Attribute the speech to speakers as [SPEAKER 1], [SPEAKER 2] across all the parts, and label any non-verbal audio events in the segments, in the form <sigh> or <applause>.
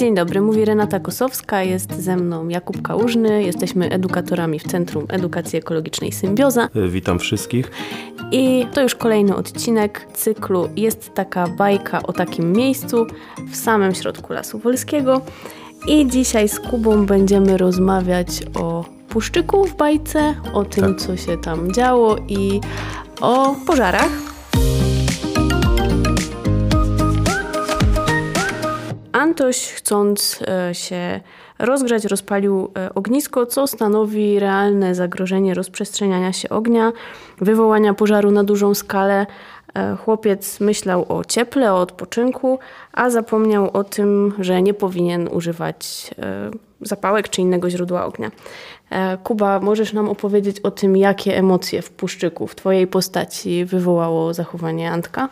[SPEAKER 1] Dzień dobry, mówi Renata Kosowska, jest ze mną Jakub Kałużny, jesteśmy edukatorami w Centrum Edukacji Ekologicznej Symbioza.
[SPEAKER 2] E, witam wszystkich.
[SPEAKER 1] I to już kolejny odcinek cyklu Jest taka bajka o takim miejscu w samym środku Lasu Wolskiego. I dzisiaj z Kubą będziemy rozmawiać o puszczyku w bajce, o tym, tak. co się tam działo i o pożarach. Antoś, chcąc e, się rozgrzać, rozpalił e, ognisko, co stanowi realne zagrożenie rozprzestrzeniania się ognia, wywołania pożaru na dużą skalę. E, chłopiec myślał o cieple, o odpoczynku, a zapomniał o tym, że nie powinien używać zapałek czy innego źródła ognia. Kuba, możesz nam opowiedzieć o tym, jakie emocje w puszczyku, w Twojej postaci wywołało zachowanie Antka?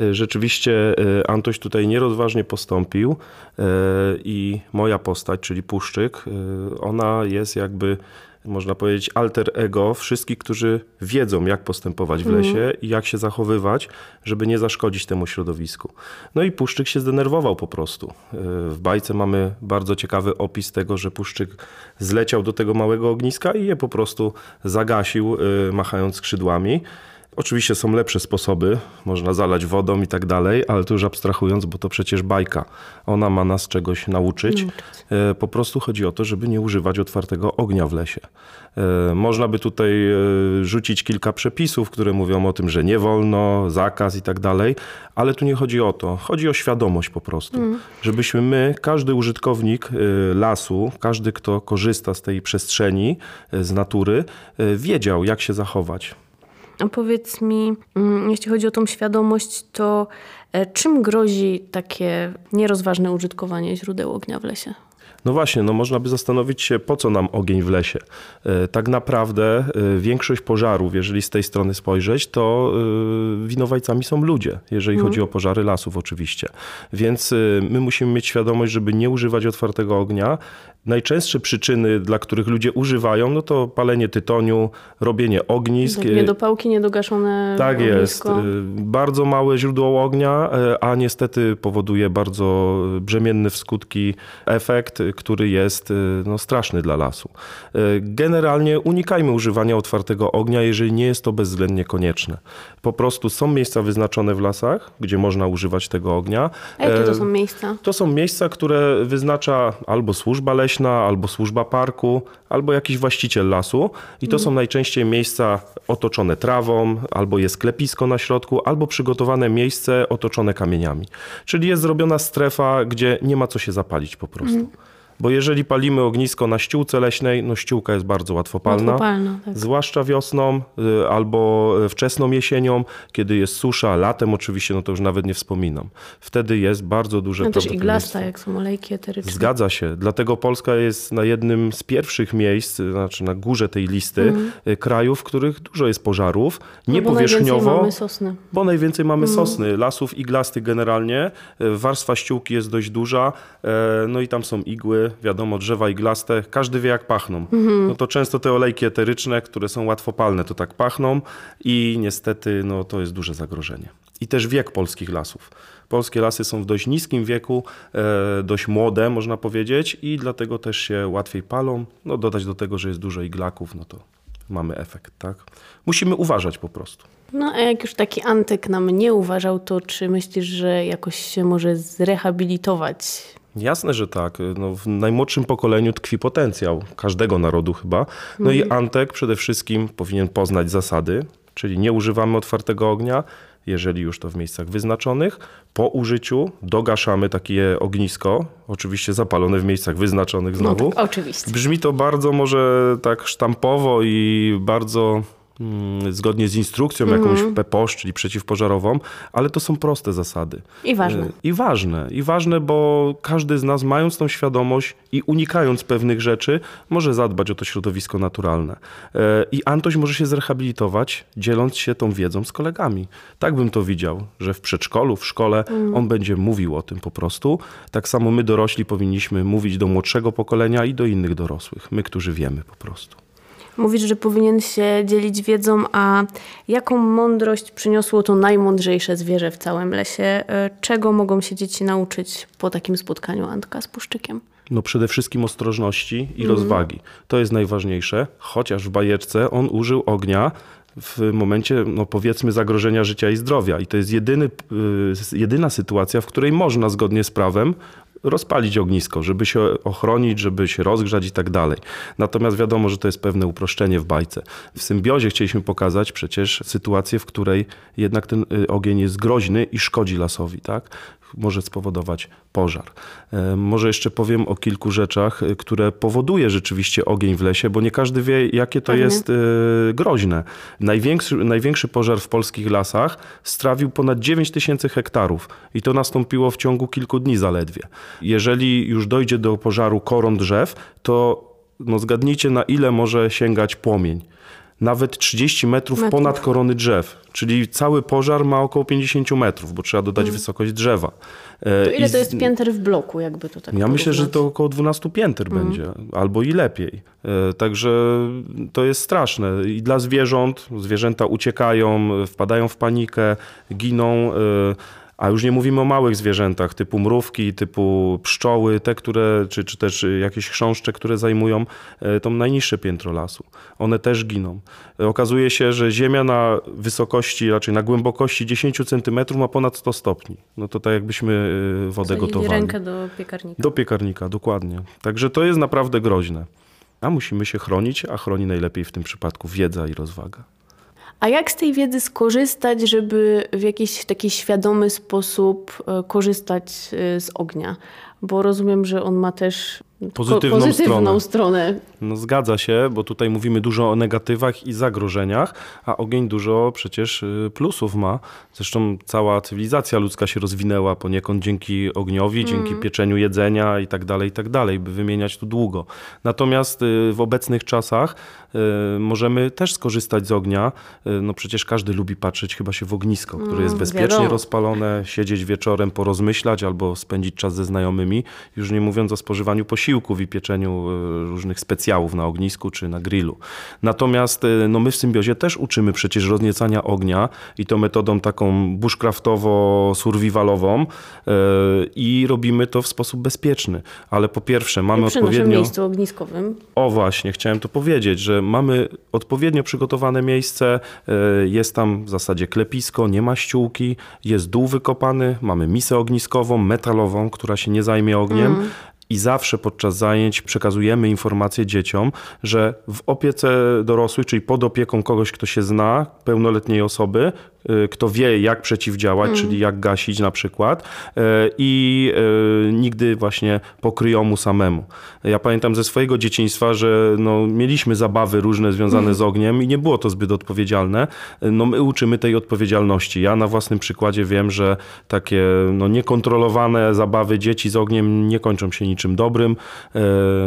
[SPEAKER 2] E, rzeczywiście e, Antoś tutaj nierozważnie postąpił e, i moja postać, czyli Puszczyk, ona jest jakby można powiedzieć, alter ego wszystkich, którzy wiedzą, jak postępować w mhm. lesie i jak się zachowywać, żeby nie zaszkodzić temu środowisku. No i Puszczyk się zdenerwował po prostu. W bajce mamy bardzo ciekawy opis tego, że Puszczyk zleciał do tego małego ogniska i je po prostu zagasił, machając skrzydłami. Oczywiście są lepsze sposoby, można zalać wodą i tak dalej, ale to już abstrahując, bo to przecież bajka. Ona ma nas czegoś nauczyć. E, po prostu chodzi o to, żeby nie używać otwartego ognia w lesie. E, można by tutaj e, rzucić kilka przepisów, które mówią o tym, że nie wolno, zakaz i tak dalej, ale tu nie chodzi o to. Chodzi o świadomość po prostu. Mm. Żebyśmy my, każdy użytkownik lasu, każdy, kto korzysta z tej przestrzeni, z natury, wiedział, jak się zachować.
[SPEAKER 1] Powiedz mi, mm, jeśli chodzi o tą świadomość, to e, czym grozi takie nierozważne użytkowanie źródeł ognia w lesie?
[SPEAKER 2] No właśnie, no można by zastanowić się, po co nam ogień w lesie. E, tak naprawdę e, większość pożarów, jeżeli z tej strony spojrzeć, to winowajcami są ludzie, jeżeli mhm. chodzi o pożary lasów oczywiście. Więc my musimy mieć świadomość, żeby nie używać otwartego ognia Najczęstsze przyczyny, dla których ludzie używają, no to palenie tytoniu, robienie ognisk.
[SPEAKER 1] Tak, niedopałki, niedogaszone
[SPEAKER 2] Tak
[SPEAKER 1] ognisko.
[SPEAKER 2] jest. Bardzo małe źródło ognia, y, a niestety powoduje bardzo brzemienny w skutki efekt, który jest y, no, straszny dla lasu. Generalnie unikajmy używania otwartego ognia, jeżeli nie jest to bezwzględnie konieczne. Po prostu są miejsca wyznaczone w lasach, gdzie można używać tego ognia.
[SPEAKER 1] A jakie to są miejsca?
[SPEAKER 2] To są miejsca, które wyznacza albo służba leśna, leśna, albo służba parku, albo jakiś właściciel lasu. I to mm. są najczęściej miejsca otoczone trawą, albo jest klepisko na środku, albo przygotowane miejsce otoczone kamieniami. Czyli jest zrobiona strefa, gdzie nie ma co się zapalić po prostu. Bo jeżeli palimy ognisko na ściółce leśnej, no ściółka jest bardzo łatwopalna.
[SPEAKER 1] łatwopalna
[SPEAKER 2] tak. Zwłaszcza wiosną y, albo wczesną jesienią, kiedy jest susza, latem oczywiście, no to już nawet nie wspominam. Wtedy jest bardzo duże
[SPEAKER 1] no też iglasta, jak są olejki eteryczne.
[SPEAKER 2] Zgadza się. Dlatego Polska jest na jednym z pierwszych miejsc, znaczy na górze tej listy mm. krajów, w których dużo jest pożarów. Nie no bo powierzchniowo. Najwięcej
[SPEAKER 1] mamy sosny.
[SPEAKER 2] Bo najwięcej mamy mm. sosny. Lasów iglastych generalnie. Y, warstwa ściółki jest dość duża. No i tam są igły wiadomo, drzewa iglaste, każdy wie jak pachną. Mhm. No to często te olejki eteryczne, które są łatwopalne, to tak pachną i niestety no, to jest duże zagrożenie. I też wiek polskich lasów. Polskie lasy są w dość niskim wieku, e, dość młode można powiedzieć i dlatego też się łatwiej palą. No dodać do tego, że jest dużo iglaków, no to mamy efekt, tak? Musimy uważać po prostu.
[SPEAKER 1] No a jak już taki Antek nam nie uważał, to czy myślisz, że jakoś się może zrehabilitować
[SPEAKER 2] Jasne, że tak. No, w najmłodszym pokoleniu tkwi potencjał każdego narodu chyba. No mhm. i Antek przede wszystkim powinien poznać zasady, czyli nie używamy otwartego ognia, jeżeli już to w miejscach wyznaczonych. Po użyciu dogaszamy takie ognisko, oczywiście zapalone w miejscach wyznaczonych znowu. No
[SPEAKER 1] tak, oczywiście.
[SPEAKER 2] Brzmi to bardzo może tak sztampowo i bardzo zgodnie z instrukcją mm jakąś PPOSZ, czyli przeciwpożarową, ale to są proste zasady.
[SPEAKER 1] I ważne. E,
[SPEAKER 2] I ważne. I ważne, bo każdy z nas mając tą świadomość i unikając pewnych rzeczy, może zadbać o to środowisko naturalne. E, I Antoś może się zrehabilitować, dzieląc się tą wiedzą z kolegami. Tak bym to widział, że w przedszkolu, w szkole mm. on będzie mówił o tym po prostu. Tak samo my dorośli powinniśmy mówić do młodszego pokolenia i do innych dorosłych. My, którzy wiemy po prostu.
[SPEAKER 1] Mówisz, że powinien się dzielić wiedzą, a jaką mądrość przyniosło to najmądrzejsze zwierzę w całym lesie? E, czego mogą się dzieci nauczyć po takim spotkaniu Antka z Puszczykiem?
[SPEAKER 2] No przede wszystkim ostrożności i rozwagi. To jest najważniejsze, chociaż w bajeczce on użył ognia w momencie, no powiedzmy, zagrożenia życia i zdrowia. I to jest jedyny, y, jedyna sytuacja, w której można zgodnie z prawem rozpalić ognisko, żeby się ochronić, żeby się rozgrzać i tak dalej. Natomiast wiadomo, że to jest pewne uproszczenie w bajce. W symbiozie chcieliśmy pokazać przecież sytuację, w której jednak ten y, ogień jest groźny i szkodzi lasowi, tak? Może spowodować pożar. E, Może jeszcze powiem o kilku rzeczach, y, które powoduje rzeczywiście ogień w lesie, bo nie każdy wie, jakie to
[SPEAKER 1] Pewnie.
[SPEAKER 2] jest y, groźne. Największy, największy pożar w polskich lasach strawił ponad 9 tysięcy hektarów i to nastąpiło w ciągu kilku dni zaledwie. Jeżeli już dojdzie do pożaru koron drzew, to no zgadnijcie na ile może sięgać płomień. Nawet 30 metrów
[SPEAKER 1] Metrów.
[SPEAKER 2] ponad korony drzew, czyli cały pożar ma około 50 metrów, bo trzeba dodać wysokość drzewa. E.
[SPEAKER 1] To ile
[SPEAKER 2] i
[SPEAKER 1] to jest pięter w bloku, jakby to tak
[SPEAKER 2] ja myślę, że
[SPEAKER 1] porównać?
[SPEAKER 2] to około 12 pięter
[SPEAKER 1] Mhm.
[SPEAKER 2] będzie, albo i lepiej. E, Także to jest straszne. I dla zwierząt, zwierzęta uciekają, e, wpadają w panikę, giną. A już nie mówimy o małych zwierzętach, typu mrówki, typu pszczoły, te, które, czy, czy też jakieś chrząszcze, które zajmują e, to najniższe piętro lasu. One też giną. E, Okazuje się, że ziemia na wysokości, raczej na głębokości 10 cm ma ponad 100 stopni. No to tak jakbyśmy e, wodę
[SPEAKER 1] Wsadzili
[SPEAKER 2] gotowali.
[SPEAKER 1] rękę do piekarnika.
[SPEAKER 2] Do piekarnika, dokładnie. Także to jest naprawdę groźne. A musimy się chronić, a chroni najlepiej w tym przypadku wiedza i rozwaga.
[SPEAKER 1] A jak z tej wiedzy skorzystać, żeby w jakiś taki świadomy sposób e, korzystać e, z ognia? Bo rozumiem, że on ma też
[SPEAKER 2] Pozytywną
[SPEAKER 1] pozytywną
[SPEAKER 2] stronę.
[SPEAKER 1] stronę.
[SPEAKER 2] No zgadza się, bo tutaj mówimy dużo o negatywach i zagrożeniach, a ogień dużo przecież y, plusów ma. Zresztą cała cywilizacja ludzka się rozwinęła poniekąd dzięki ogniowi, dzięki pieczeniu jedzenia i tak dalej, i tak dalej, by wymieniać tu długo. Natomiast y, w obecnych czasach y, możemy też skorzystać z ognia. No przecież każdy lubi patrzeć chyba się w ognisko, które jest
[SPEAKER 1] Mm,
[SPEAKER 2] bezpiecznie
[SPEAKER 1] wiadomo.
[SPEAKER 2] rozpalone, siedzieć wieczorem, porozmyślać albo spędzić czas ze znajomymi, już nie mówiąc o spożywaniu posiłków i pieczeniu e, różnych specjałów na ognisku czy na grillu. Natomiast e, no my w symbiozie też uczymy przecież rozniecania ognia i to metodą taką bushcraftowo-survivalową e, i robimy to w sposób bezpieczny. Ale po pierwsze mamy
[SPEAKER 1] Przy naszym
[SPEAKER 2] odpowiednio...
[SPEAKER 1] miejscu ogniskowym.
[SPEAKER 2] O właśnie, chciałem to powiedzieć, że mamy odpowiednio przygotowane miejsce, jest tam w zasadzie klepisko, nie ma ściółki, jest dół wykopany, mamy misę ogniskową, metalową, która się nie zajmie ogniem. I zawsze podczas zajęć przekazujemy informacje dzieciom, że w opiece dorosłych, czyli pod opieką kogoś, kto się zna, pełnoletniej osoby, kto wie, jak przeciwdziałać, czyli jak gasić na przykład, y, i y, nigdy właśnie pokryjomu samemu. Ja pamiętam ze swojego dzieciństwa, że no, mieliśmy zabawy różne związane z ogniem i nie było to zbyt odpowiedzialne. No, my uczymy tej odpowiedzialności. Ja na własnym przykładzie wiem, że takie no, niekontrolowane zabawy dzieci z ogniem nie kończą się niczym dobrym.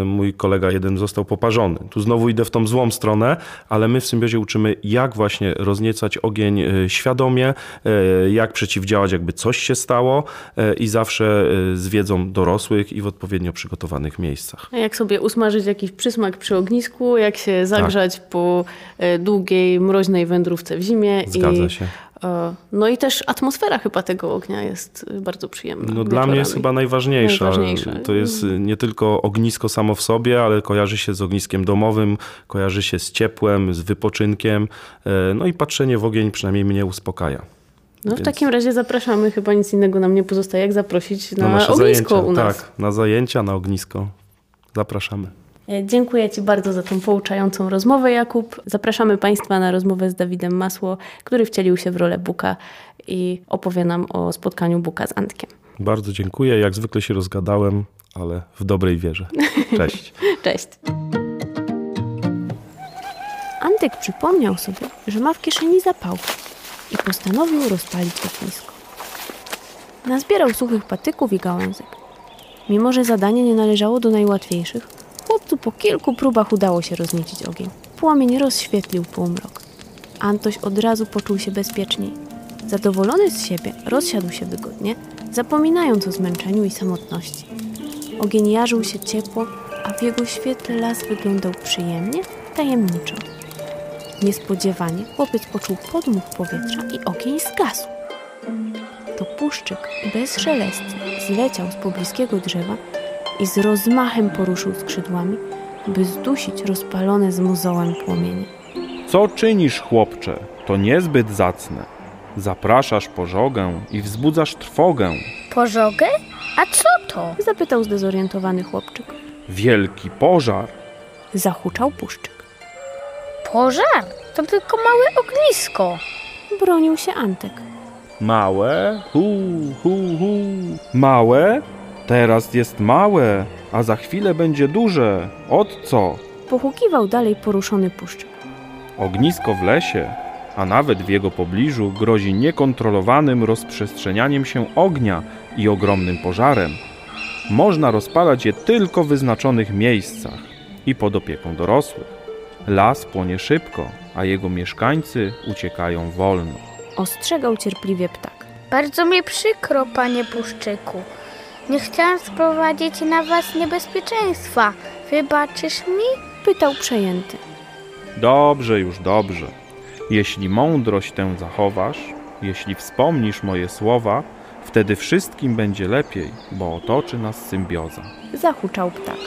[SPEAKER 2] Mój kolega jeden został poparzony. Tu znowu idę w tą złą stronę, ale my w symbiozie uczymy, jak właśnie rozniecać ogień świadomie, e, jak przeciwdziałać, jakby coś się stało e, i zawsze e, z wiedzą dorosłych i w odpowiednio przygotowanych miejscach.
[SPEAKER 1] A jak sobie usmażyć jakiś przysmak przy ognisku, jak się zagrzać po e, długiej, mroźnej wędrówce w zimie.
[SPEAKER 2] Zgadza
[SPEAKER 1] i,
[SPEAKER 2] się.
[SPEAKER 1] E, No i też atmosfera chyba tego ognia jest e, bardzo przyjemna.
[SPEAKER 2] No, dla mnie jest
[SPEAKER 1] wieczorami.
[SPEAKER 2] chyba najważniejsza.
[SPEAKER 1] Najważniejsze.
[SPEAKER 2] To jest y, nie tylko ognisko samo w sobie, ale kojarzy się z ogniskiem domowym, kojarzy się z ciepłem, z wypoczynkiem. e, No i patrzenie w ogień przynajmniej mnie uspokaja.
[SPEAKER 1] No w
[SPEAKER 2] Więc-
[SPEAKER 1] takim razie zapraszamy, chyba nic innego nam nie pozostaje, jak zaprosić na,
[SPEAKER 2] nasze
[SPEAKER 1] ognisko
[SPEAKER 2] zajęcia.
[SPEAKER 1] u nas.
[SPEAKER 2] Tak, na zajęcia, na ognisko. Zapraszamy.
[SPEAKER 1] E, Dziękuję Ci bardzo za tą pouczającą rozmowę, Jakub. Zapraszamy Państwa na rozmowę z Dawidem Masło, który wcielił się w rolę Buka i opowie nam o spotkaniu Buka z Antkiem.
[SPEAKER 2] Bardzo dziękuję. Jak zwykle się rozgadałem, ale w dobrej wierze. Cześć. <laughs>
[SPEAKER 1] Cześć. Antek przypomniał sobie, że ma w kieszeni zapałkę i postanowił rozpalić ognisko. Nazbierał suchych patyków i gałązek. Mimo, że zadanie nie należało do najłatwiejszych, po kilku próbach udało się rozniecić ogień. Płomień rozświetlił półmrok. Antoś od razu poczuł się bezpieczniej. Zadowolony z siebie, rozsiadł się wygodnie, zapominając o zmęczeniu i samotności. Ogień jarzył się ciepło, a w jego świetle las wyglądał przyjemnie tajemniczo. Niespodziewanie chłopiec poczuł podmuch powietrza i ogień zgasł. To puszczyk bezszelestnie zleciał z pobliskiego drzewa i z rozmachem poruszył skrzydłami, by zdusić rozpalone z muzołem płomienie.
[SPEAKER 2] Co czynisz, chłopcze? To niezbyt zacne. Zapraszasz pożogę i wzbudzasz trwogę.
[SPEAKER 3] Pożogę? A co to?
[SPEAKER 1] Zapytał zdezorientowany chłopczyk.
[SPEAKER 2] Wielki pożar.
[SPEAKER 1] Zahuczał puszczyk.
[SPEAKER 3] Pożar? To tylko małe ognisko.
[SPEAKER 1] Bronił się Antek.
[SPEAKER 2] Małe? Hu, hu, hu. Małe? Teraz jest małe, a za chwilę będzie duże. Od co?
[SPEAKER 1] Pochukiwał dalej poruszony puszczyk.
[SPEAKER 2] Ognisko w lesie, a nawet w jego pobliżu grozi niekontrolowanym rozprzestrzenianiem się ognia i ogromnym pożarem. Można rozpalać je tylko w wyznaczonych miejscach i pod opieką dorosłych. Las płonie szybko, a jego mieszkańcy uciekają wolno.
[SPEAKER 1] Ostrzegał cierpliwie ptak.
[SPEAKER 3] Bardzo mi przykro, panie Puszczyku. Nie chciałam sprowadzić na was niebezpieczeństwa. Wybaczysz mi?
[SPEAKER 1] Pytał przejęty.
[SPEAKER 2] Dobrze, już dobrze. Jeśli mądrość tę zachowasz, jeśli wspomnisz moje słowa, wtedy wszystkim będzie lepiej, bo otoczy nas symbioza.
[SPEAKER 1] Zahuczał ptak.